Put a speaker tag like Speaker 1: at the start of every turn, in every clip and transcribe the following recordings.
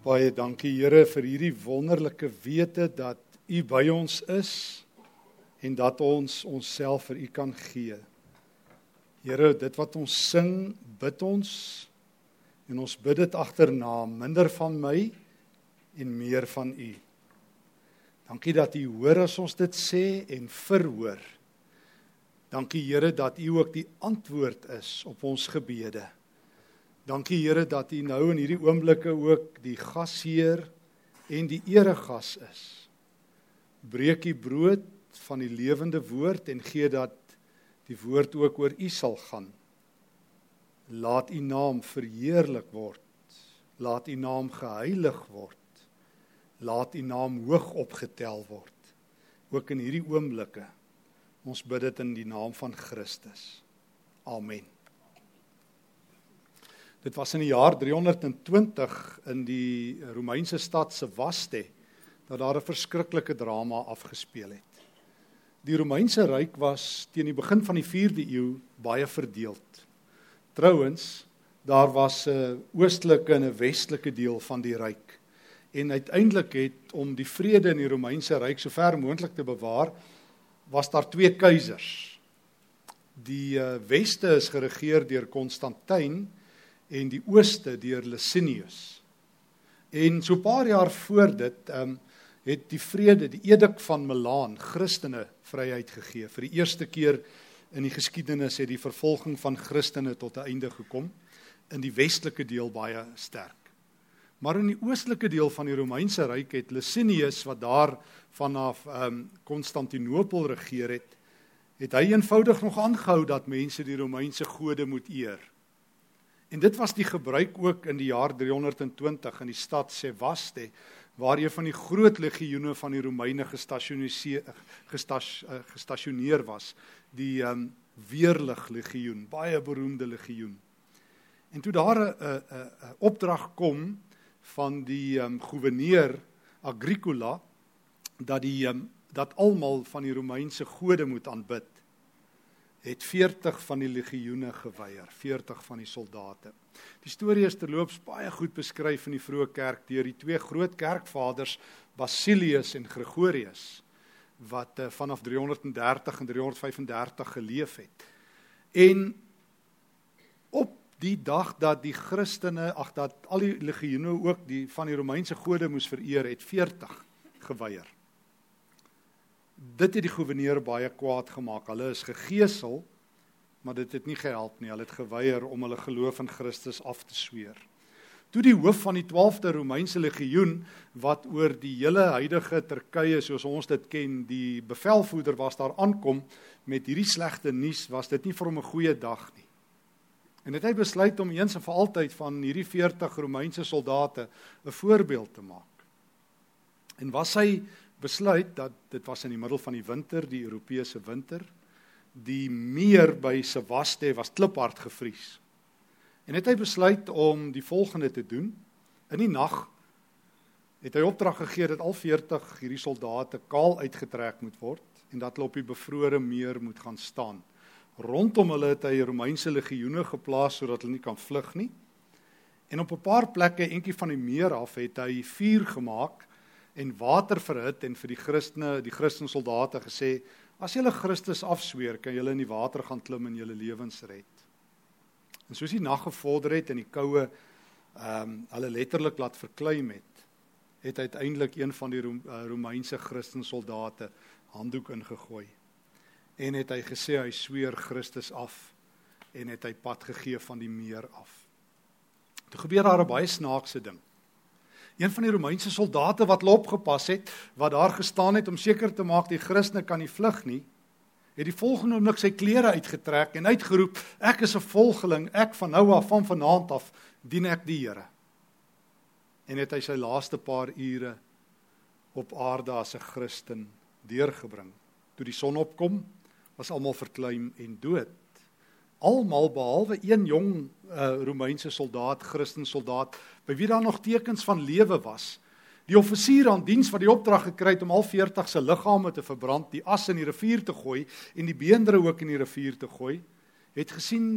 Speaker 1: Baie dankie Here vir hierdie wonderlike wete dat U by ons is en dat ons onsself vir U kan gee. Here, dit wat ons sing, bid ons en ons bid dit agterna, minder van my en meer van U. Dankie dat U hoor as ons dit sê en verhoor. Dankie Here dat U ook die antwoord is op ons gebede. Dankie Here dat U nou in hierdie oomblikke ook die gasheer en die eregas is. Breek U brood van die lewende woord en gee dat die woord ook oor U sal gaan. Laat U naam verheerlik word. Laat U naam geheilig word. Laat U naam hoog opgetel word. Ook in hierdie oomblikke. Ons bid dit in die naam van Christus. Amen. Dit was in die jaar 320 in die Romeinse stad Sevaste dat daar 'n verskriklike drama afgespeel het. Die Romeinse ryk was teen die begin van die 4de eeu baie verdeeld. Trouwens, daar was 'n oostelike en 'n westelike deel van die ryk. En uiteindelik het om die vrede in die Romeinse ryk so ver moontlik te bewaar, was daar twee keisers. Die uh, weste is geregeer deur Konstantin en die ooste deur Licinius. En so 'n paar jaar voor dit um, het die vrede, die edik van Milaan Christene vryheid gegee. Vir die eerste keer in die geskiedenis het die vervolging van Christene tot 'n einde gekom in die westelike deel baie sterk. Maar in die oostelike deel van die Romeinse ryk het Licinius wat daar vanaf ehm Konstantinopel um, regeer het, het hy eenvoudig nog aangehou dat mense die Romeinse gode moet eer. En dit was die gebruik ook in die jaar 320 in die stad Sevaste waar een van die groot legioene van die Romeine gestasioneer eh, gestasioneer was, die um, Weerlig legioen, baie beroemde legioen. En toe daar 'n 'n 'n opdrag kom van die um, goewerneur Agricola dat die um, dat almal van die Romeinse gode moet aanbid het 40 van die legioene geweier, 40 van die soldate. Die storie is terloops baie goed beskryf in die vroeë kerk deur die twee groot kerkvaders Basilius en Gregorius wat uh, vanaf 330 en 335 geleef het. En op die dag dat die Christene, ag dat al die legioene ook die van die Romeinse gode moes vereer, het 40 geweier dit het die goewerneur baie kwaad gemaak. Hulle is gegeesel, maar dit het nie gehelp nie. Hulle het geweier om hulle geloof in Christus af te sweer. Toe die hoof van die 12de Romeinse legioen wat oor die hele huidige Turkye soos ons dit ken, die bevelvoerder was daar aankom met hierdie slegte nuus, was dit nie vir hom 'n goeie dag nie. En het hy besluit om eens en vir altyd van hierdie 40 Romeinse soldate 'n voorbeeld te maak. En was hy besluit dat dit was in die middel van die winter, die Europese winter, die meer by Sevaste was kliphard gevries. En het hy besluit om die volgende te doen. In die nag het hy opdrag gegee dat al 40 hierdie soldate kaal uitgetrek moet word en dat hulle op die bevrore meer moet gaan staan. Rondom hulle het hy Romeinse legioene geplaas sodat hulle nie kan vlug nie. En op 'n paar plekke entjie van die meer af het hy vuur gemaak en water verhit en vir die Christene, die Christen soldate gesê: "As julle Christus afsweer, kan julle in die water gaan klim en julle lewens red." En soos die nag gevorder het en die koue ehm um, hulle letterlik laat verkleim het, het uiteindelik een van die eh, Romeinse Christen soldate handdoek ingegooi. En het hy gesê hy sweer Christus af en het hy pad gegee van die meer af. Toe gebeur daar 'n baie snaakse ding een van die Romeinse soldate wat hulle opgepas het, wat daar gestaan het om seker te maak die Christene kan nie vlug nie, het die volgende oomblik sy klere uitgetrek en uitgeroep: "Ek is 'n volgeling, ek van nou af van vanaand af dien ek die Here." En het hy sy laaste paar ure op aarde as 'n Christen deurgebring. Toe die son opkom, was almal verkleim en dood almal behalwe een jong uh, Romeinse soldaat, Christen soldaat, by wie daar nog tekens van lewe was. Die offisier aan diens wat die opdrag gekry het om al 40 se liggame te verbrand, die as in die rivier te gooi en die beendere ook in die rivier te gooi, het gesien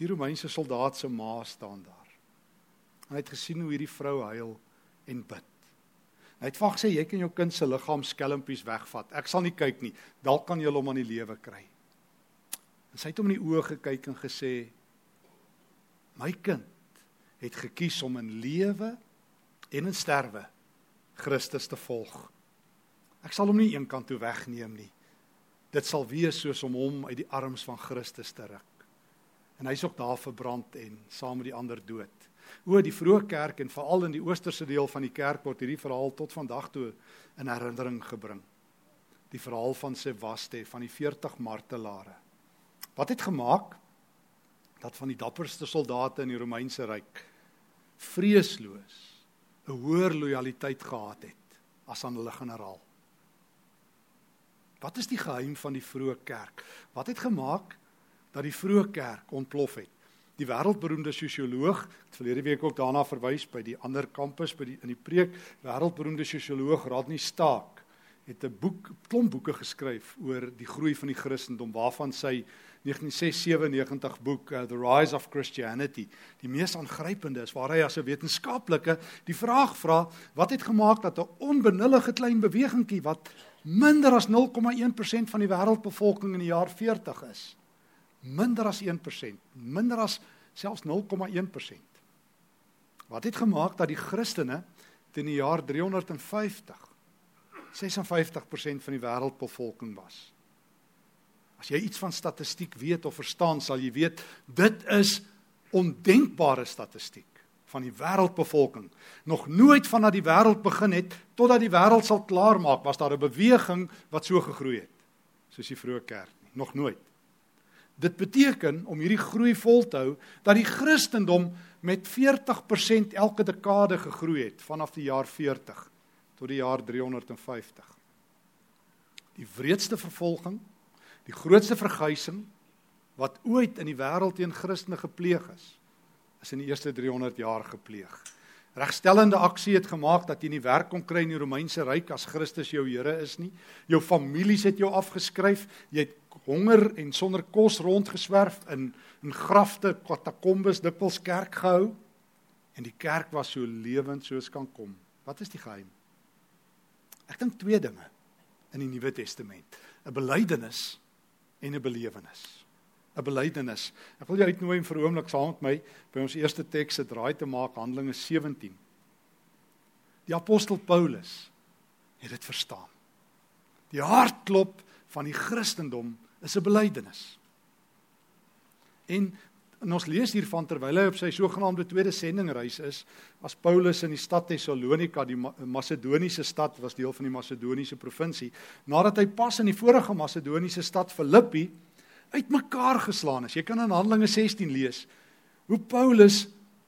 Speaker 1: die Romeinse soldaat se ma staan daar. Hy het gesien hoe hierdie vrou huil en bid. Hy het vag sê jy kan jou kind se liggaam skelmpies wegvat. Ek sal nie kyk nie. Dalk kan jy hom aan die lewe kry. En sy het hom in die oë gekyk en gesê: "My kind het gekies om in lewe en in sterwe Christus te volg. Ek sal hom nie eenkant toe wegneem nie. Dit sal wees soos om hom uit die arms van Christus te ruk. En hy's ook daar verbrand en saam met die ander dood. O die vroeë kerk en veral in die oosterse deel van die kerk word hierdie verhaal tot vandag toe in herinnering gebring. Die verhaal van Sevaste van die 40 martelare. Wat het gemaak dat van die dapperste soldate in die Romeinse ryk vreesloos 'n hoër lojaliteit gehad het as aan hulle generaal. Wat is die geheim van die vroeë kerk? Wat het gemaak dat die vroeë kerk ontplof het? Die wêreldberoemde sosioloog, het verlede week ook daarna verwys by die ander kampus by die in die preek, wêreldberoemde sosioloog Rodney Stark het 'n boek, klomp boeke geskryf oor die groei van die Christendom waarvan sy 1997 boek uh, The Rise of Christianity die mees aangrypende is waar hy as 'n wetenskaplike die vraag vra wat het gemaak dat 'n onbenullige klein bewegingkie wat minder as 0,1% van die wêreldbevolking in die jaar 40 is minder as 1% minder as selfs 0,1% wat het gemaak dat die Christene teen die jaar 350 56% van die wêreldbevolking was As jy iets van statistiek weet of verstaan, sal jy weet dit is ondenkbare statistiek van die wêreldbevolking. Nog nooit vanaf die wêreld begin het totdat die wêreld sal klaarmaak, was daar 'n beweging wat so gegroei het soos die vroeë kerk nie. Nog nooit. Dit beteken om hierdie groei vol te hou dat die Christendom met 40% elke dekade gegroei het vanaf die jaar 40 tot die jaar 350. Die wreedste vervolging Die grootste verguising wat ooit in die wêreld teen Christene gepleeg is, is in die eerste 300 jaar gepleeg. Regstellende aksie het gemaak dat jy nie werk kon kry in die Romeinse ryk as Christus jou Here is nie. Jou families het jou afgeskryf. Jy het honger en sonder kos rondgeswerf in in grafte, katakombes, dikwels kerk gehou. En die kerk was so lewend soos kan kom. Wat is die geheim? Ek dink twee dinge in die Nuwe Testament. 'n Belydenis en 'n belewenis. 'n Belydenis. Ek wil jou uitnooi vir 'n oomblik saam met my by ons eerste teks se draai te maak Handelinge 17. Die apostel Paulus het dit verstaan. Die hartklop van die Christendom is 'n belydenis. En En ons lees hiervan terwyl hy op sy sogenaamde tweede sendingreis is, as Paulus in die stad Tessalonika, die Macedoniese stad was deel van die Macedoniese provinsie, nadat hy pas in die vorige Macedoniese stad Filippi uitmekaar geslaan is. Jy kan in Handelinge 16 lees hoe Paulus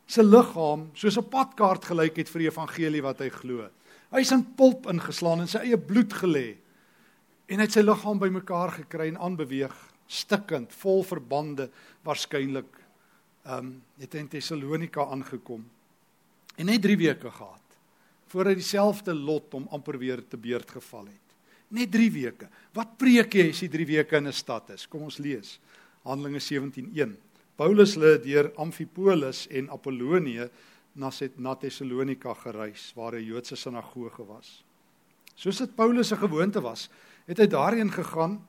Speaker 1: se liggaam soos 'n padkaart gelyk het vir die evangelie wat hy glo. Hy is in pulp ingeslaan en sy eie bloed gelê. En hy het sy liggaam bymekaar gekry en aanbeweeg stikkend, vol verbande waarskynlik ehm um, het in Tessalonika aangekom. En net 3 weke gehad voor hy dieselfde lot om amper weer te beurt geval het. Net 3 weke. Wat preek jy as jy 3 weke in 'n stad is? Kom ons lees. Handelinge 17:1. Paulus lê deur Amfipolis en Apollonie na na Tessalonika gereis waar 'n Joodse sinagoge was. Soos dit Paulus se gewoonte was, het hy daarheen gegaan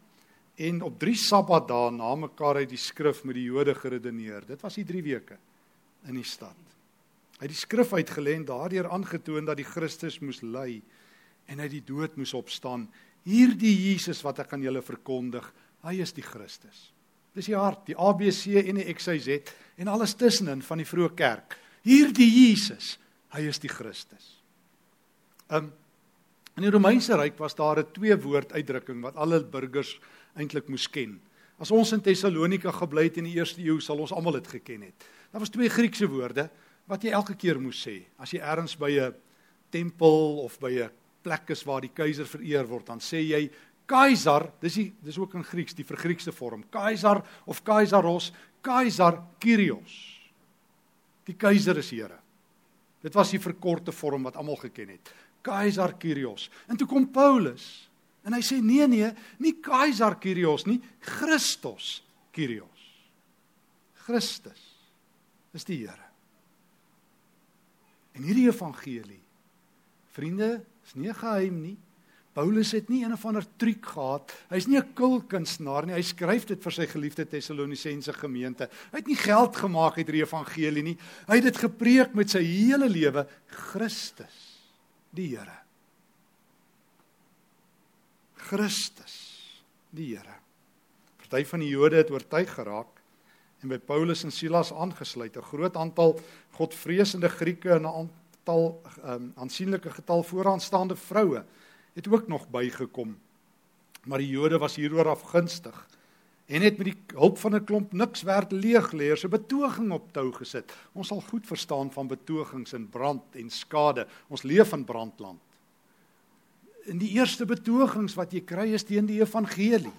Speaker 1: en op 3 Sabbatdae na mekaar uit die skrif met die Jode geredeneer. Dit was die 3 weke in die stad. Hy het die skrif uitgelê en daardeur aangetoon dat die Christus moes ly en uit die dood moes opstaan. Hierdie Jesus wat ek aan julle verkondig, hy is die Christus. Dis die hart, die ABC en die XYZ en alles tussenin van die vroeë kerk. Hierdie Jesus, hy is die Christus. Um in die Romeinse ryk was daar 'n twee woord uitdrukking wat alle burgers eintlik moes ken. As ons in Tessalonika gebly het in die eerste eeu, sal ons almal dit geken het. Daar was twee Griekse woorde wat jy elke keer moes sê. As jy ergens by 'n tempel of by 'n plek is waar die keiser vereer word, dan sê jy Kaisar, dis die dis ook in Grieks die vergriekste vorm. Kaisar of Kaisaros, Kaisar Kyrios. Die keiser is Here. Dit was die verkorte vorm wat almal geken het. Kaisar Kyrios. En toe kom Paulus En hy sê nee nee, nie Kaisar Kyrios nie, Christus Kyrios. Christus is die Here. En hierdie evangelie Vriende, is nie 'n geheim nie. Paulus het nie een of ander truc gehad. Hy's nie 'n kulkunstenaar nie. Hy skryf dit vir sy geliefde Tessalonisense gemeente. Hy het nie geld gemaak uit die evangelie nie. Hy het dit gepreek met sy hele lewe, Christus, die Here. Christus, die Here. Party van die Jode het oortuig geraak en by Paulus en Silas aangesluit. 'n Groot aantal godvreesende Grieke en 'n aantal um, aansienlike getal vooraanstaande vroue het ook nog bygekom. Maar die Jode was hieroor afgunstig en het met die hulp van 'n klomp niks werd leegleers 'n betoging op tou gesit. Ons sal goed verstaan van betogings en brand en skade. Ons leef in brandland. In die eerste betogings wat jy kry is teen die evangelie.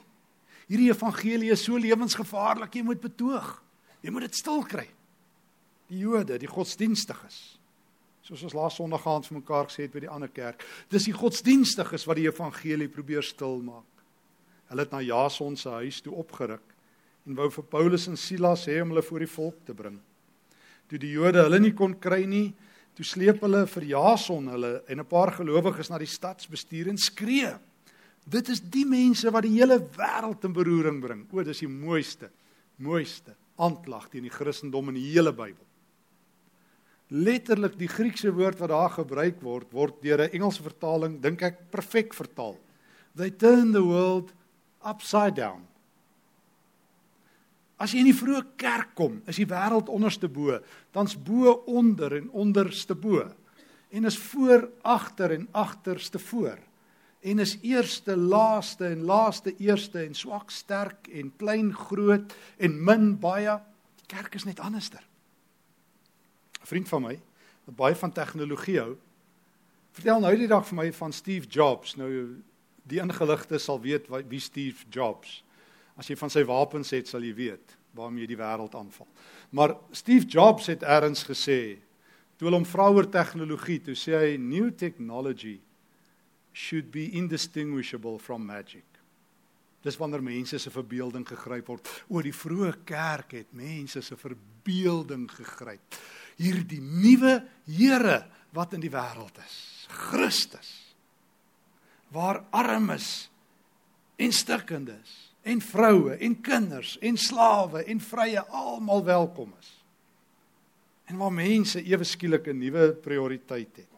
Speaker 1: Hierdie evangelie is so lewensgevaarlik, jy moet betoog. Jy moet dit stil kry. Die Jode, die godsdienstiges. Soos ons laas Sondag gaan vir mekaar gesê het by die ander kerk, dis die godsdienstiges wat die evangelie probeer stil maak. Hulle het na Jason se huis toe opgeruk en wou vir Paulus en Silas hê om hulle voor die volk te bring. Toe die Jode hulle nie kon kry nie, toe sleep hulle vir Jason hulle en 'n paar gelowiges na die stadsbestuur en skree Dit is die mense wat die hele wêreld in beroering bring. O, dis die mooiste, mooiste aanklag teen die Christendom in die hele Bybel. Letterlik die Griekse woord wat daar gebruik word, word deur 'n Engelse vertaling dink ek perfek vertaal. They turn the world upside down. As jy in die vroeë kerk kom, is die wêreld onderste bo, dan's bo onder en onderste bo. En is voor agter en agterste voor en is eerste laaste en laaste eerste en swak sterk en klein groot en min baie die kerk is net anderster 'n vriend van my wat baie van tegnologie hou vertel nou die dag vir my van Steve Jobs nou die ingeligte sal weet wie Steve Jobs as jy van sy wapens het sal jy weet waarmee die wêreld aanval maar Steve Jobs het eers gesê toe hulle hom vra oor tegnologie toe sê hy new technology should be indistinguishable from magic. Dis wanneer mense se verbeelding gegryp word. O, die vroeë kerk het mense se verbeelding gegryp. Hierdie nuwe Here wat in die wêreld is, Christus. Waar armes en stikkendes en vroue en kinders en slawe en vrye almal welkom is. En waar mense ewe skielik 'n nuwe prioriteit het.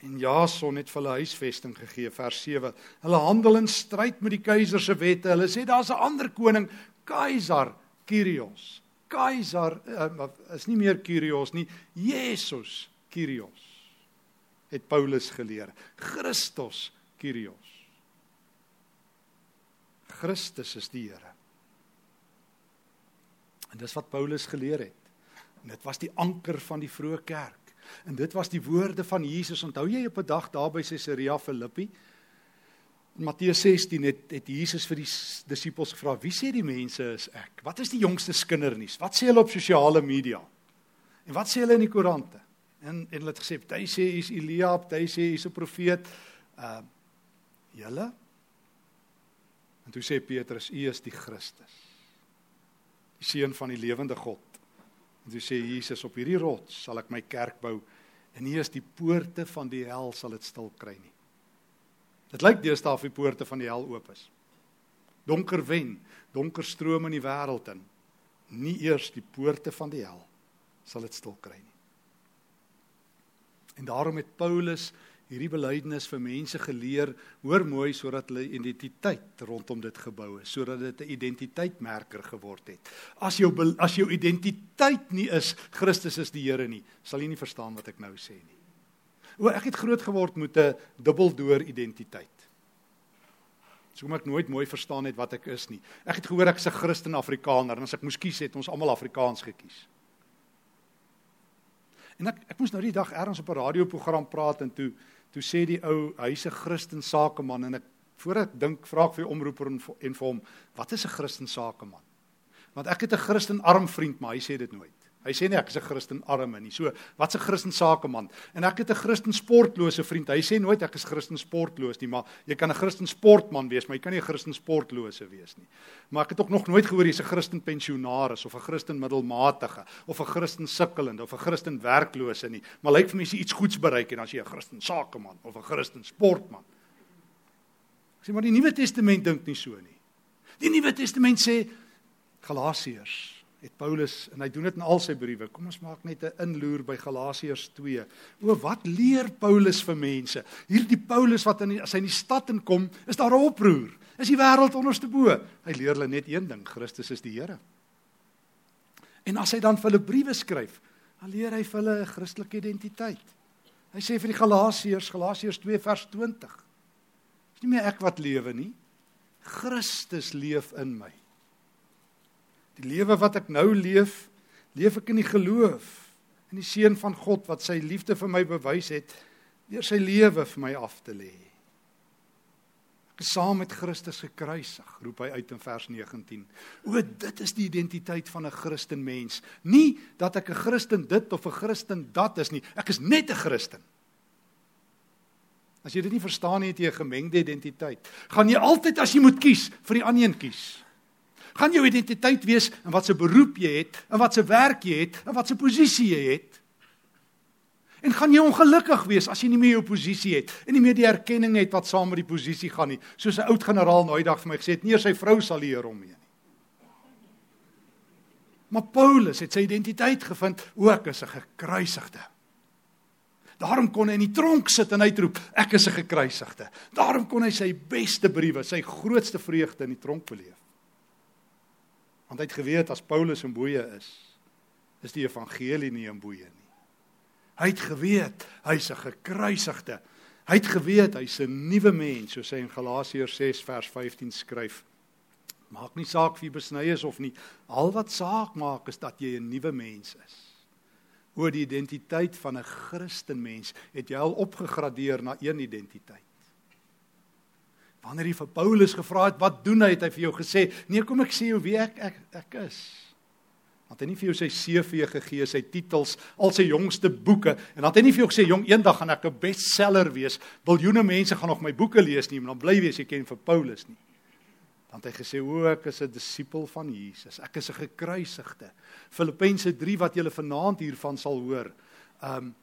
Speaker 1: En Jason het vir hulle huisvesting gegee vers 7. Hulle handel in stryd met die keiser se wette. Hulle sê daar's 'n ander koning, Keiser Kyrios. Keiser uh, is nie meer Kyrios nie, Jesus Kyrios. Het Paulus geleer. Christus Kyrios. Christus is die Here. En dis wat Paulus geleer het. En dit was die anker van die vroeë kerk. En dit was die woorde van Jesus. Onthou jy op 'n dag daar by Caesarea Philippi? In Matteus 16 het het Jesus vir die disippels gevra: "Wie sê die mense is ek? Wat is die jongste kindernuus? Wat sê hulle op sosiale media? En wat sê hulle in die koerante?" En en hulle het gesê: "Party sê hy's Elia, party sê hy's 'n profeet." Uh julle? En toe sê Petrus: "U is die Christus, die seun van die lewende God." En toe sê Jesus op hierdie rots sal ek my kerk bou en nie is die poorte van die hel sal dit stil kry nie. Dit lyk deesdae of die poorte van die hel oop is. Donker wen, donker stroom in die wêreld in. Nie eers die poorte van die hel sal dit stil kry nie. En daarom het Paulus hierdie belydenis vir mense geleer, hoor mooi sodat hulle identiteit rondom dit gebou is, sodat dit 'n identiteitmerker geword het. As jou as jou identiteit nie is Christus is die Here nie, sal jy nie verstaan wat ek nou sê nie. O, ek het groot geword met 'n dubbeldoor identiteit. So ek nooit mooi verstaan het wat ek is nie. Ek het gehoor ek is 'n Christen Afrikaner en as ek moes kies het ons almal Afrikaans gekies. En ek ek moes nou die dag ergens op 'n radioprogram praat en toe toe sê die ou hy's 'n Christen sakeman en ek voor ek dink vra ek vir die omroeper en, en vir hom wat is 'n Christen sakeman? Want ek het 'n Christen arm vriend maar hy sê dit nooit Hy sê nie ek is 'n Christen arme nie. So, wat's 'n Christen sakeman? En ek het 'n Christen sportlose vriend. Hy sê nooit ek is Christen sportloos nie, maar jy kan 'n Christen sportman wees, maar jy kan nie 'n Christen sportlose wees nie. Maar ek het ook nog nooit gehoor jy's 'n Christen pensionaris of 'n Christen middelmatige of 'n Christen sukkelende of 'n Christen werklose nie. Maar lyk vir my jy iets goeds bereik en as jy 'n Christen sakeman of 'n Christen sportman. Ek sê maar die Nuwe Testament dink nie so nie. Die Nuwe Testament sê Galasiërs het Paulus en hy doen dit in al sy briewe. Kom ons maak net 'n inloer by Galasiërs 2. O wat leer Paulus vir mense? Hierdie Paulus wat in die, as hy in die stad inkom, is daar 'n oproer. Is die wêreld onderste bo? Hy leer hulle net een ding, Christus is die Here. En as hy dan vir hulle briewe skryf, dan leer hy vir hulle 'n Christelike identiteit. Hy sê vir die Galasiërs, Galasiërs 2 vers 20. Dis nie meer ek wat lewe nie. Christus leef in my. Die lewe wat ek nou leef, leef ek in die geloof in die seun van God wat sy liefde vir my bewys het deur sy lewe vir my af te lê. Ek is saam met Christus gekruisig, roep hy uit in vers 19. O, dit is die identiteit van 'n Christen mens. Nie dat ek 'n Christen dit of 'n Christen dat is nie. Ek is net 'n Christen. As jy dit nie verstaan nie, het jy 'n gemengde identiteit. Gaan jy altyd as jy moet kies vir die ander een kies? Gaan jou identiteit wees in wat se beroep jy het, in wat se werk jy het, in wat se posisie jy het. En gaan jy ongelukkig wees as jy nie meer jou posisie het en nie meer die erkenning het wat saam met die posisie gaan nie. Soos 'n oud generaal nou eendag vir my gesê het, nie sy vrou sal hier hom nie. Maar Paulus het sy identiteit gevind, ook as 'n gekruisigde. Daarom kon hy in die tronk sit en uitroep, ek is 'n gekruisigde. Daarom kon hy sy beste briewe, sy grootste vreugde in die tronk beleef. Want hy het geweet as Paulus in boeye is, is die evangelie nie in boeye nie. Hy het geweet hy's 'n gekruisigde. Hy het geweet hy's 'n nuwe mens, soos hy in Galasiërs 6 vers 15 skryf. Maak nie saak of jy besny is of nie. Al wat saak maak is dat jy 'n nuwe mens is. Oor die identiteit van 'n Christenmens het jy al opgegradeer na een identiteit. Wanneer hy vir Paulus gevra het wat doen hy, het hy vir jou gesê, "Nee, kom ek sê jou wie ek ek ek is." Want hy nie vir jou sy CV gegee, sy titels, al sy jongste boeke en dan het hy nie vir jou gesê, "Jong, eendag gaan ek 'n bestseller wees. Biljoene mense gaan nog my boeke lees nie, maar dan bly wees jy ken vir Paulus nie." Dan het hy gesê, "O, ek is 'n disipel van Jesus. Ek is 'n gekruisigde." Filippense 3 wat jy vanaand hiervan sal hoor. Um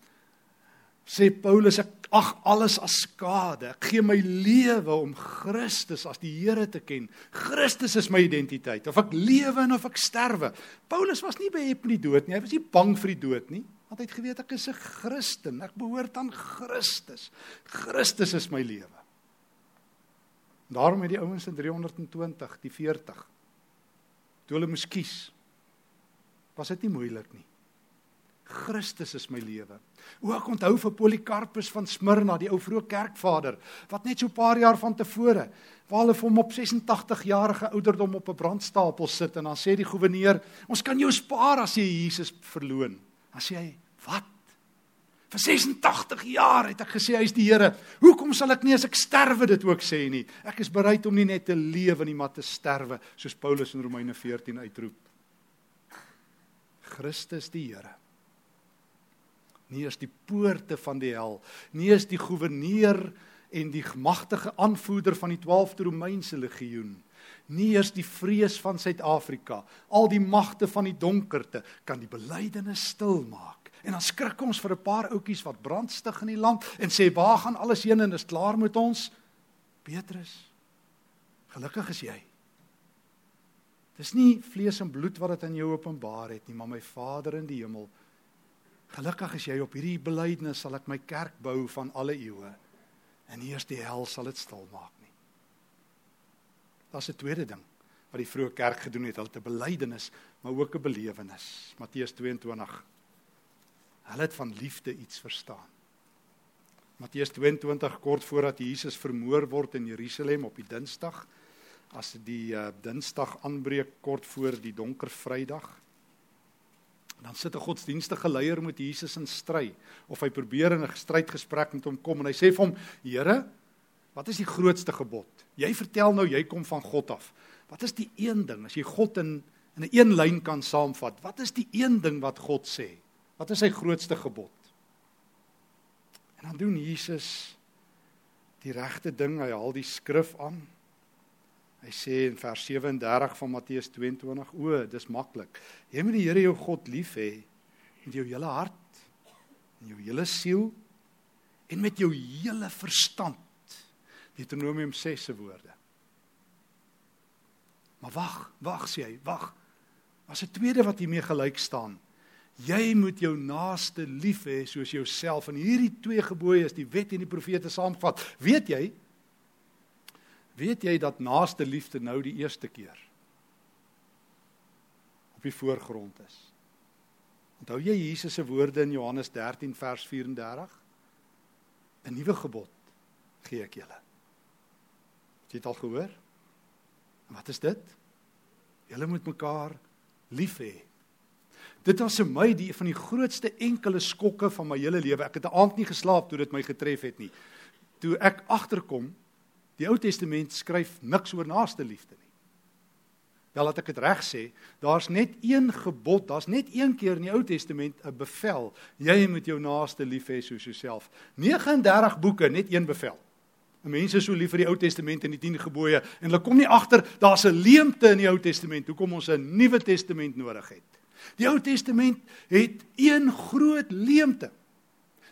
Speaker 1: sê Paulus ek ag alles as skade. Ek gee my lewe om Christus as die Here te ken. Christus is my identiteit. Of ek lewe en of ek sterwe. Paulus was nie behep met die dood nie. Hy was nie bang vir die dood nie. Want hy het geweet ek is 'n Christen. Ek behoort aan Christus. Christus is my lewe. Daarom het die ouens in 320, die 40 toe hulle moes kies. Was dit nie moeilik nie. Christus is my lewe. O ek onthou vir Polycarpus van Smyrna, die ou vroeë kerkvader, wat net so 'n paar jaar van tevore, waar hulle hom op 86 jarige ouderdom op 'n brandstapel sit en dan sê die goewerneur, "Ons kan jou spaar as jy Jesus verloon." Dan sê hy, "Wat? Vir 86 jaar het ek gesê hy is die Here. Hoekom sal ek nie as ek sterwe dit ook sê nie? Ek is bereid om nie net te lewe nie, maar te sterwe, soos Paulus in Romeine 14 uitroep. Christus die Here nie eens die poorte van die hel, nie eens die goewerneur en die magtige aanvoerder van die 12de Romeinse legioen, nie eens die vrees van Suid-Afrika, al die magte van die donkerte kan die belydenis stil maak. En dan skrik ons vir 'n paar ouetjies wat brandstig in die land en sê waar gaan alles heen en is klaar met ons? Petrus. Gelukkig is jy. Dis nie vlees en bloed wat dit aan jou openbaar het nie, maar my Vader in die hemel Gelukkig is jy op hierdie belydenis sal ek my kerk bou van alle eeue. En eers die hel sal dit stil maak nie. Daar's 'n tweede ding wat die vroeë kerk gedoen het, hulle het 'n belydenis, maar ook 'n belewenis. Matteus 22. Hulle het van liefde iets verstaan. Matteus 22 kort voordat Jesus vermoor word in Jerusalem op die Dinsdag, as die uh, Dinsdag aanbreek kort voor die donker Vrydag, dan sit 'n godsdienstige leier met Jesus in stry of hy probeer in 'n strydgesprek met hom kom en hy sê vir hom: "Here, wat is die grootste gebod? Jy vertel nou jy kom van God af. Wat is die een ding as jy God in in 'n een lyn kan saamvat. Wat is die een ding wat God sê? Wat is sy grootste gebod? En dan doen Jesus die regte ding. Hy haal die skrif aan. Hy sê in vers 37 van Matteus 22: "O, dis maklik. Jy moet die Here jou God lief hê met jou hele hart, en jou hele siel en met jou hele verstand." Deuteronomium 6 se woorde. Maar wag, wag sê hy, wag. As 'n tweede wat hiermee gelyk staan. Jy moet jou naaste lief hê soos jouself. En hierdie twee gebooie is die wet en die profete saamgevat. Weet jy? Weet jy dat naaste liefde nou die eerste keer op die voorgrond is? Onthou jy Jesus se woorde in Johannes 13 vers 34? 'n Nuwe gebod gee ek julle. Het jy dit al gehoor? Wat is dit? Julle moet mekaar lief hê. Dit was vir my die van die grootste enkele skokke van my hele lewe. Ek het 'n aand nie geslaap toe dit my getref het nie. Toe ek agterkom, die Ou Testament skryf niks oor naaste liefde nie. Wel laat ek dit reg sê, daar's net een gebod, daar's net een keer in die Ou Testament 'n bevel. Jy moet jou naaste lief hê soos jouself. 39 boeke, net een bevel. Mense is so lief vir die Ou Testament en die 10 gebooie en hulle kom nie agter daar's 'n leemte in die Ou Testament hoekom ons 'n Nuwe Testament nodig het. Die Ou Testament het een groot leemte.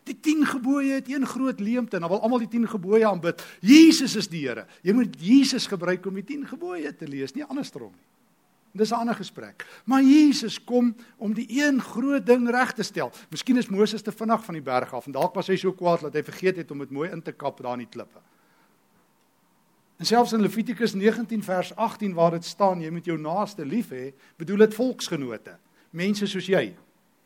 Speaker 1: Die 10 gebooie het een groot leemte en dan wil almal die 10 gebooie aanbid. Jesus is die Here. Jy moet Jesus gebruik om die 10 gebooie te lees, nie andersom nie. Dis 'n ander gesprek. Maar Jesus kom om die een groot ding reg te stel. Miskien is Moses te vinnig van die berg af en dalk was hy so kwaad dat hy vergeet het om dit mooi in te kap daar in die klippe. En selfs in Levitikus 19 vers 18 waar dit staan jy moet jou naaste lief hê, bedoel dit volksgenote, mense soos jy.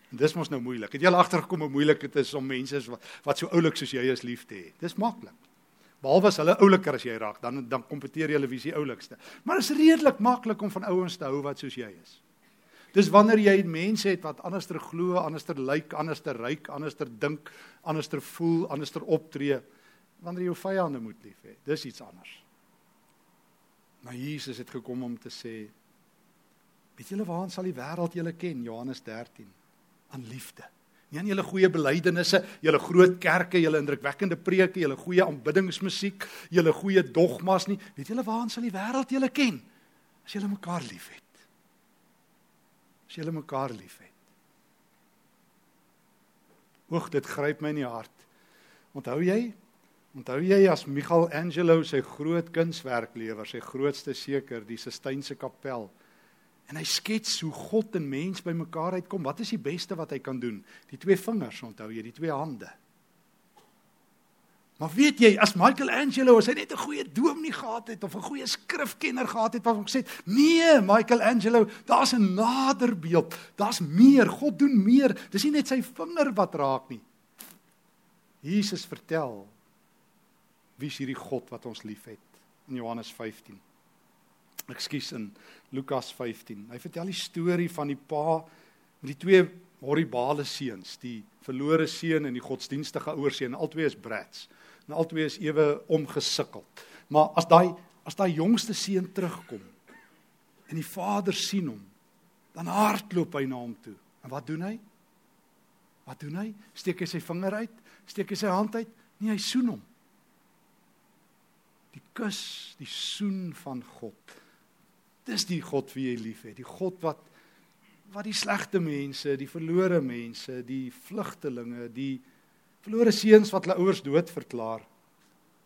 Speaker 1: En dis mos nou moeilik. Het jy al agtergekom hoe moeilik dit is om mense wat, wat so oulik soos jy is lief te hê? Dis maklik. Behalwe as hulle ouliker as jy raak, dan dan kompeteer jy hulle wie is die oulikste. Maar is redelik maklik om van ouens te hou wat soos jy is. Dis wanneer jy mense het wat anderster glo, anderster lyk, anderster ryk, anderster dink, anderster voel, anderster optree, wanneer jy jou vyande moet lief hê. Dis iets anders. Maar Jesus het gekom om te sê weet julle waaraan sal die wêreld julle ken Johannes 13 aan liefde. Nie aan julle goeie belydenisse, julle groot kerke, julle indrukwekkende preke, julle goeie aanbiddingsmusiek, julle goeie dogmas nie. Weet julle waaraan sal die wêreld julle ken? As julle mekaar liefhet. As julle mekaar liefhet. Oek, dit gryp my in die hart. Onthou jy Onthou jy as Michelangelo sy groot kunswerk lewer, sy grootste seker, die Sistynse kapel. En hy skets hoe God en mens bymekaar uitkom. Wat is die beste wat hy kan doen? Die twee vingers, onthou jy, die twee hande. Maar weet jy, as Michelangelo as hy net 'n goeie dominee gehad het of 'n goeie skrifkenner gehad het wat hom gesê het, nee, Michelangelo, daar's 'n nader beeld. Daar's meer. God doen meer. Dis nie net sy vinger wat raak nie. Jesus vertel wie is hierdie God wat ons liefhet in Johannes 15. Ekskuus in Lukas 15. Hy vertel die storie van die pa met die twee horribale seuns, die verlore seun en die godsdienstige ouer seun. Albei is brats. En albei is ewe omgesukkeld. Maar as daai as daai jongste seun terugkom en die vader sien hom, dan hardloop hy na hom toe. En wat doen hy? Wat doen hy? Steek hy sy vinger uit? Steek hy sy hand uit? Nee, hy soen hom die kus, die soen van God. Dis die God wie jy liefhet, die God wat wat die slegte mense, die verlore mense, die vlugtelinge, die verlore seuns wat hulle ouers dood verklaar,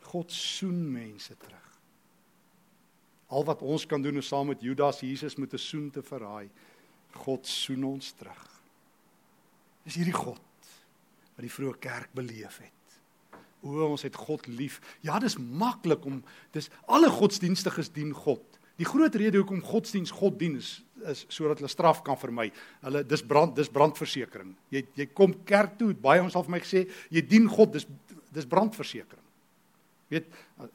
Speaker 1: God soen mense terug. Al wat ons kan doen is saam met Judas Jesus met 'n soen te verraai. God soen ons terug. Dis hierdie God wat die vroeë kerk beleef het. O, ons het God lief. Ja, dis maklik om dis alle godsdienstiges dien God. Die groot rede hoekom godsdiens God dien is is sodat hulle straf kan vermy. Hulle dis brand dis brandversekering. Jy jy kom kerk toe, baie ons al vir my gesê, jy dien God, dis dis brandversekering. Weet,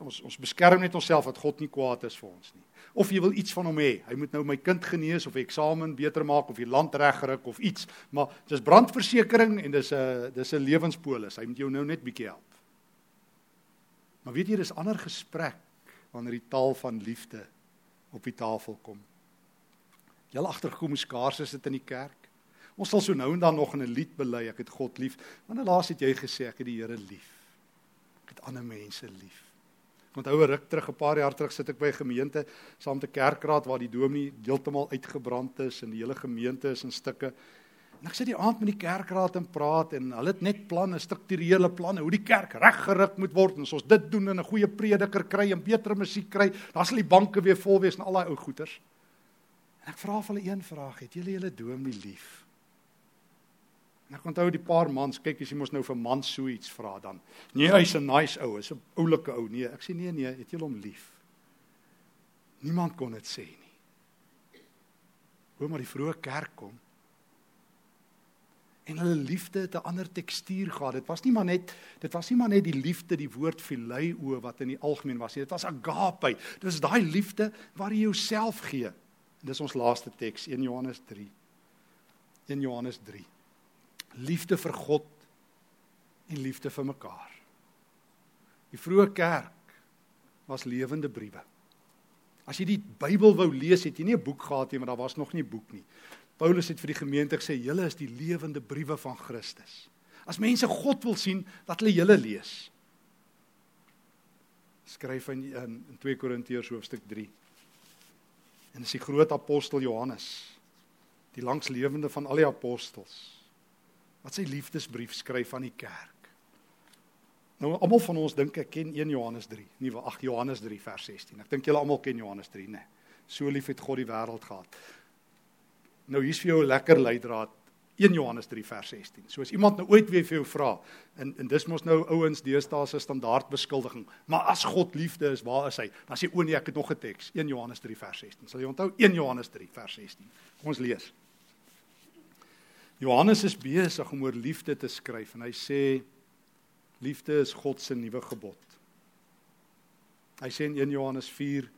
Speaker 1: ons ons beskerm net onsself dat God nie kwaad is vir ons nie. Of jy wil iets van hom hê. Hy moet nou my kind genees of eksamen beter maak of die land regryk of iets, maar dis brandversekering en dis 'n dis 'n lewenspolis. Hy moet jou nou net bietjie help. Maar weet jy, dis ander gesprek wanneer die taal van liefde op die tafel kom. Jy hoe skaars is dit in die kerk? Ons sal so nou en dan nog in 'n lied bely ek het God lief. Wanneer laas het jy gesê ek het die Here lief? Ek het ander mense lief. Onthou 'n ruk terug, 'n paar jaar terug sit ek by 'n gemeente saam met 'n kerkraad waar die dominee heeltemal uitgebrand is en die hele gemeente is in stukke. En ek sit die aand met die kerkraad en praat en hulle het net planne, strukturele planne hoe die kerk reggeruk moet word en as ons dit doen en 'n goeie prediker kry en beter musiek kry, dan sal die banke weer vol wees en al daai ou goeters. En ek vra vir hulle een vraag, het julle julle dominee lief? En ek onthou die paar mans, kyk as jy mos nou vir man so iets vra dan. Nee, hy's 'n nice ou, hy's 'n oulike ou. Nee, ek sê nee nee, het jy hom lief? Niemand kon dit sê nie. Hoe maar die vroeë kerk kom. En hulle liefde het 'n ander tekstuur gehad. Dit was nie maar net dit was nie maar net die liefde, die woord phileo wat in die algemeen was nie. Dit was agape. Dit is daai liefde waar jy jouself gee. En dis ons laaste teks, 1 Johannes 3. 1 Johannes 3 liefde vir God en liefde vir mekaar. Die vroeë kerk was lewende briewe. As jy die Bybel wou lees, het jy nie 'n boek gehad nie, maar daar was nog nie 'n boek nie. Paulus het vir die gemeente gesê, "Julle is die lewende briewe van Christus." As mense God wil sien, laat hulle julle lees. Skryf in in 2 Korintiërs hoofstuk 3. En dis die groot apostel Johannes, die langslewende van al die apostels wat sy liefdesbrief skryf aan die kerk. Nou almal van ons dink ek ken 1 Johannes 3, nie ag Johannes 3 vers 16. Ek dink julle almal ken Johannes 3, né? So lief het God die wêreld gehad. Nou hier's vir jou 'n lekker leidraad 1 Johannes 3 vers 16. So as iemand nou ooit weer vir jou vra en en dis mos nou ouens deesdae se standaard beskuldiging, maar as God liefde is, waar is hy? Dan sê o nee, ek het nog 'n teks, 1 Johannes 3 vers 16. Sal jy onthou 1 Johannes 3 vers 16? Kom ons lees. Johannes is besig om oor liefde te skryf en hy sê liefde is God se nuwe gebod. Hy sê in 1 Johannes 4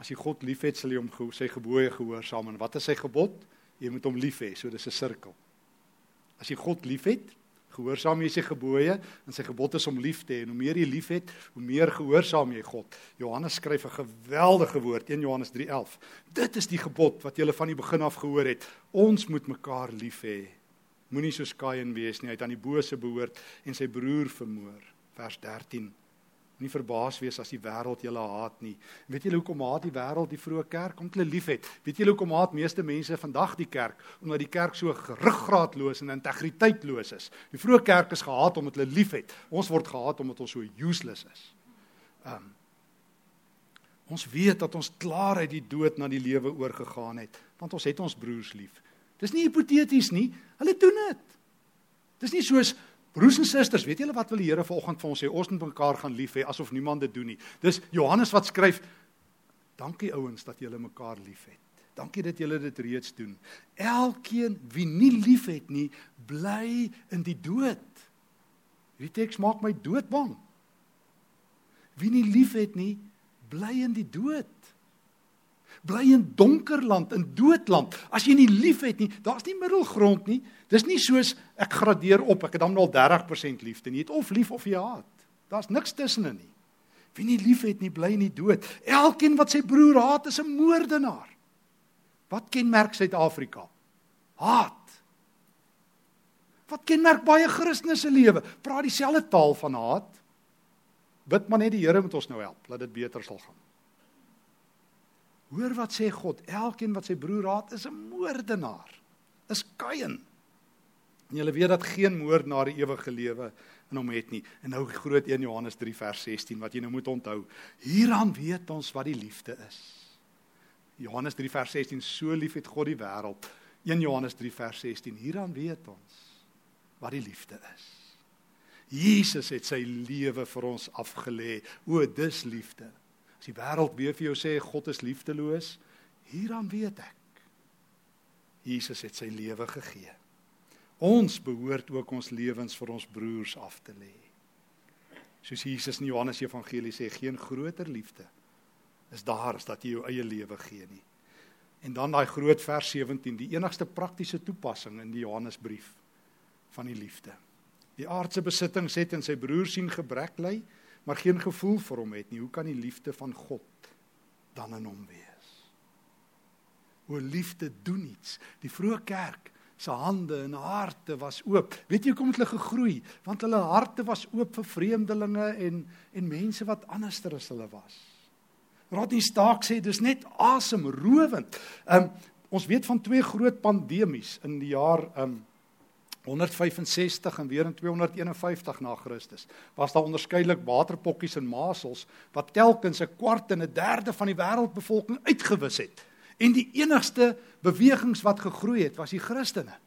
Speaker 1: as jy God liefhet sal jy hom sy gebooie gehoorsaam en wat is sy gebod? Jy moet hom lief hê, so dis 'n sirkel. As jy God liefhet, gehoorsaam jy sy gebooie en sy gebod is om lief te hê hoe meer jy liefhet, hoe meer gehoorsaam jy God. Johannes skryf 'n geweldige woord, 1 Johannes 3:11. Dit is die gebod wat jy van die begin af gehoor het. Ons moet mekaar lief hê. Moenie soos Kain wees nie, hy het aan die bose behoort en sy broer vermoor. Vers 13 nie verbaas wees as die wêreld julle haat nie. Weet julle hoekom haat die wêreld die vroeë kerk? Omdat hulle liefhet. Weet julle hoekom haat meeste mense vandag die kerk? Omdat die kerk so ruggraatloos en integriteitloos is. Die vroeë kerk is gehaat omdat hulle liefhet. Ons word gehaat omdat ons so useless is. Um Ons weet dat ons klaar uit die dood na die lewe oorgegaan het, want ons het ons broers lief. Dis nie hipoteties nie. Hulle doen dit. Dis nie soos Broers en susters, weet julle wat wil die Here vanoggend vir ons sê? Ons moet mekaar gaan lief hê asof niemand dit doen nie. Dis Johannes wat skryf: Dankie ouens dat julle mekaar liefhet. Dankie dat julle dit reeds doen. Elkeen wie nie liefhet nie, bly in die dood. Hierdie teks maak my doodbang. Wie nie liefhet nie, bly in die dood bly in donker land, in doodland. As jy nie liefhet nie, daar's nie middelgrond nie. Dis nie soos ek gradeer op, ek het dan al 30% liefde nie. Jy het of lief of jy haat. Daar's niks tussenin nie. Wie nie liefhet nie, bly in die dood. Elkeen wat sy broer haat, is 'n moordenaar. Wat kenmerk Suid-Afrika? Haat. Wat kenmerk baie Christene se lewe? Praat dieselfde taal van haat. Bid maar net die Here moet ons nou help, laat dit beter sal gaan. Hoor wat sê God, elkeen wat sy broer haat is 'n moordenaar. Is Kain. En jy weet dat geen moordenaar die ewige lewe in hom het nie. En nou groot 1 Johannes 3 vers 16 wat jy nou moet onthou. Hieraan weet ons wat die liefde is. Johannes 3 vers 16 so lief het God die wêreld. 1 Johannes 3 vers 16 hieraan weet ons wat die liefde is. Jesus het sy lewe vir ons afgelê. O, dis liefde. As die wêreld weer vir jou sê God is liefdeloos, hieraan weet ek. Jesus het sy lewe gegee. Ons behoort ook ons lewens vir ons broers af te lê. Soos Jesus in Johannes Evangelie sê, geen groter liefde is daar as dat jy jou eie lewe gee nie. En dan daai groot vers 17, die enigste praktiese toepassing in die Johannesbrief van die liefde. Die aardse besittings het in sy broer sien gebrek lê, maar geen gevoel vir hom het nie, hoe kan die liefde van God dan in hom wees? O liefde doen iets. Die vroeë kerk se hande en harte was oop. Weet jy hoekom het hulle gegroei? Want hulle harte was oop vir vreemdelinge en en mense wat anderster as hulle was. Rodney Stark sê dis net asemrowend. Um ons weet van twee groot pandemies in die jaar um 165 en weer in 251 na Christus was daar onderskeidelik waterpokkies en masels wat telkens 'n kwart en 'n derde van die wêreldbevolking uitgewis het. En die enigste bewegings wat gegroei het, was die Christene.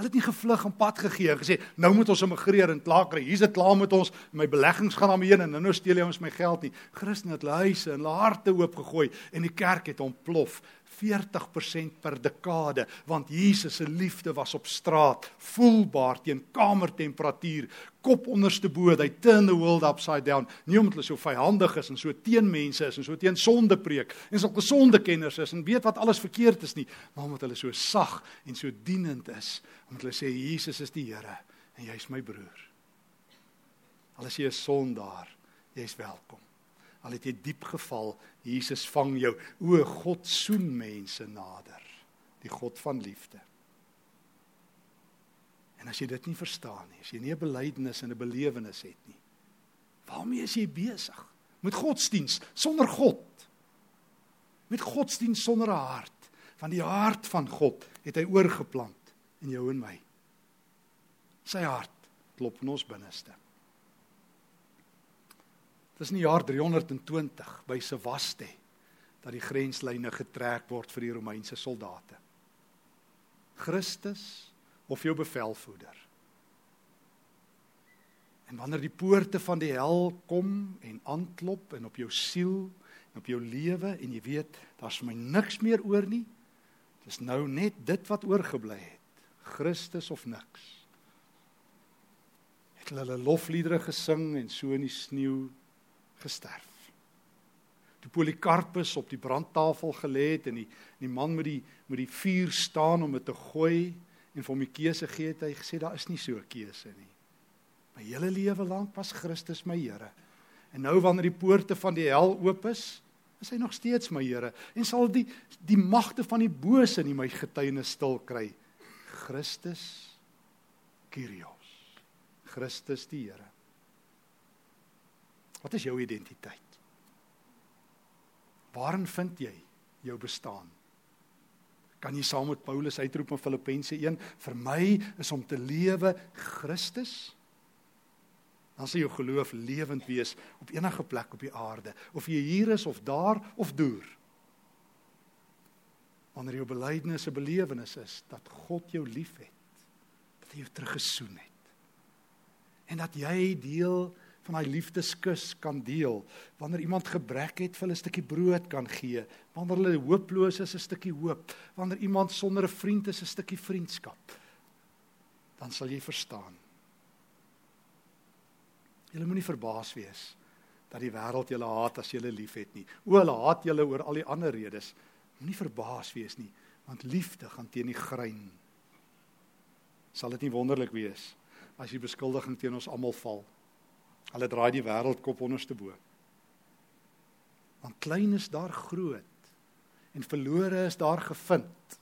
Speaker 1: Hulle het nie gevlug en pad gegee en gesê nou moet ons immigreer en klaar kry. Hier's dit klaar met ons. My beleggings gaan daarmee heen en nou steel jy ons my geld nie. Christene het hulle huise en hulle harte oop gegooi en die kerk het ontplof. 40% per dekade want Jesus se liefde was op straat voelbaar teen kamertemperatuur kop onderste bo hy turn the world upside down. Nie omdat hulle so vyhandig is en so teen mense is en so teen sonde preek en so gesonde kenners is en weet wat alles verkeerd is nie maar omdat hulle so sag en so dienend is omdat hulle sê Jesus is die Here en jy's my broer. Al is jy 'n sondaar jy's welkom al het jy diep geval, Jesus vang jou. O God soen mense nader, die God van liefde. En as jy dit nie verstaan nie, as jy nie 'n belydenis en 'n belewenis het nie, waarmee is jy besig? Met godsdiens sonder God. Met godsdiens sonder 'n hart, want die hart van God het hy oorgeplant in jou en my. Sy hart klop in ons binneste. Dis in die jaar 320 by Sevaste dat die grenslyne getrek word vir die Romeinse soldate. Christus of jou bevelvoerder. En wanneer die poorte van die hel kom en aanklop en op jou siel en op jou lewe en jy weet daar's my niks meer oor nie. Dis nou net dit wat oorgebly het. Christus of niks. Het hulle hulle lofliedere gesing en so in die sneeu gesterf. Toe Polikarpus op die brandtafel gelê het en die die man met die met die vuur staan om dit te gooi en vir hom die keuse gee het hy gesê daar is nie so 'n keuse nie. My hele lewe lank was Christus my Here. En nou wanneer die poorte van die hel oop is, is hy nog steeds my Here en sal die die magte van die bose nie my getuienis stil kry. Christus Kyrios. Christus die Here. Wat is jou identiteit? Waarin vind jy jou bestaan? Kan jy saam met Paulus uitroep in Filippense 1, vir my is om te lewe Christus? Dan sal jou geloof lewend wees op enige plek op die aarde, of jy hier is of daar of deur. Wanneer jou belydenis 'n belewenis is dat God jou liefhet, dat hy jou teruggesoen het en dat jy deel van daai liefdeskus kan deel. Wanneer iemand gebrek het, vir hulle 'n stukkie brood kan gee. Wanneer hulle hooploos is, 'n stukkie hoop. Wanneer iemand sonder 'n vriend is, 'n stukkie vriendskap. Dan sal jy verstaan. Julle moenie verbaas wees dat die wêreld julle haat as julle liefhet nie. O, hulle haat julle oor al die ander redes. Moenie verbaas wees nie, want liefde gaan teen die grein. Sal dit nie wonderlik wees as die beskuldiging teen ons almal val? Hulle draai die wêreld kop onderste bo. Want klein is daar groot en verlore is daar gevind.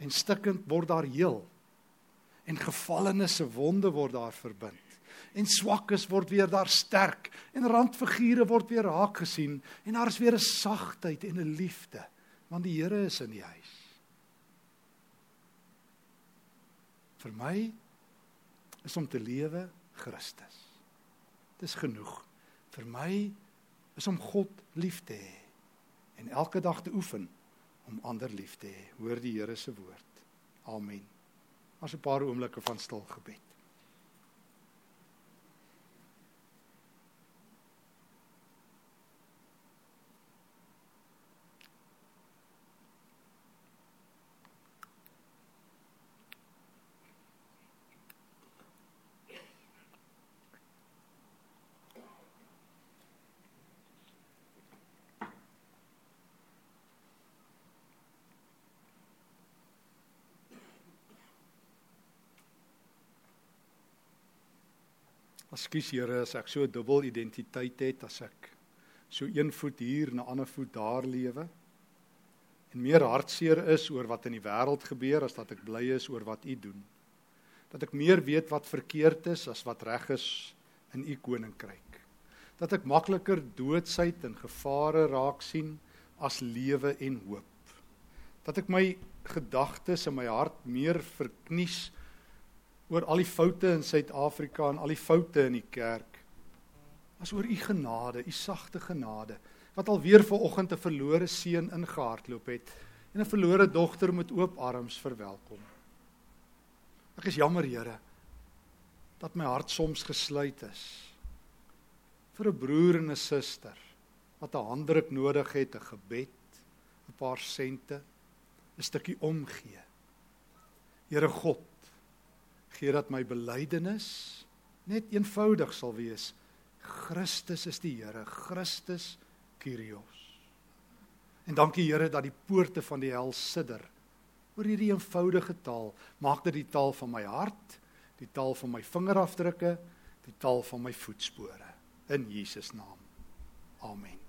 Speaker 1: En stikkend word daar heel. En gevallenes se wonde word daar verbind. En swakkes word weer daar sterk en randfigure word weer raak gesien en daar is weer 'n sagtheid en 'n liefde want die Here is in die huis. Vir my is om te lewe Christus. Dis genoeg. Vir my is om God lief te hê en elke dag te oefen om ander lief te hê. Hoor die Here se woord. Amen. As 'n paar oomblikke van stil gebed. Ekskuus Here as ek so 'n dubbel identiteit het as ek so een voet hier en 'n ander voet daar lewe. en meer hartseer is oor wat in die wêreld gebeur as dat ek bly is oor wat u doen. Dat ek meer weet wat verkeerd is as wat reg is in u koninkryk. Dat ek makliker doodsheid en gevare raak sien as lewe en hoop. Dat ek my gedagtes en my hart meer verknies oor al die foute in Suid-Afrika en al die foute in die kerk as oor u genade, u sagte genade wat alweer ver oggend 'n verlore seun ingehardloop het en 'n verlore dogter met oop arms verwelkom. Ek is jammer, Here, dat my hart soms gesluit is vir 'n broer en 'n suster wat 'n handdruk nodig het, 'n gebed, 'n paar sente, 'n stukkie omgee. Here God, gee dat my belydenis net eenvoudig sal wees. Christus is die Here, Christus Kyrios. En dankie Here dat die poorte van die hel sidder oor hierdie eenvoudige taal. Maak dit die taal van my hart, die taal van my vingerafdrukke, die taal van my voetspore in Jesus naam. Amen.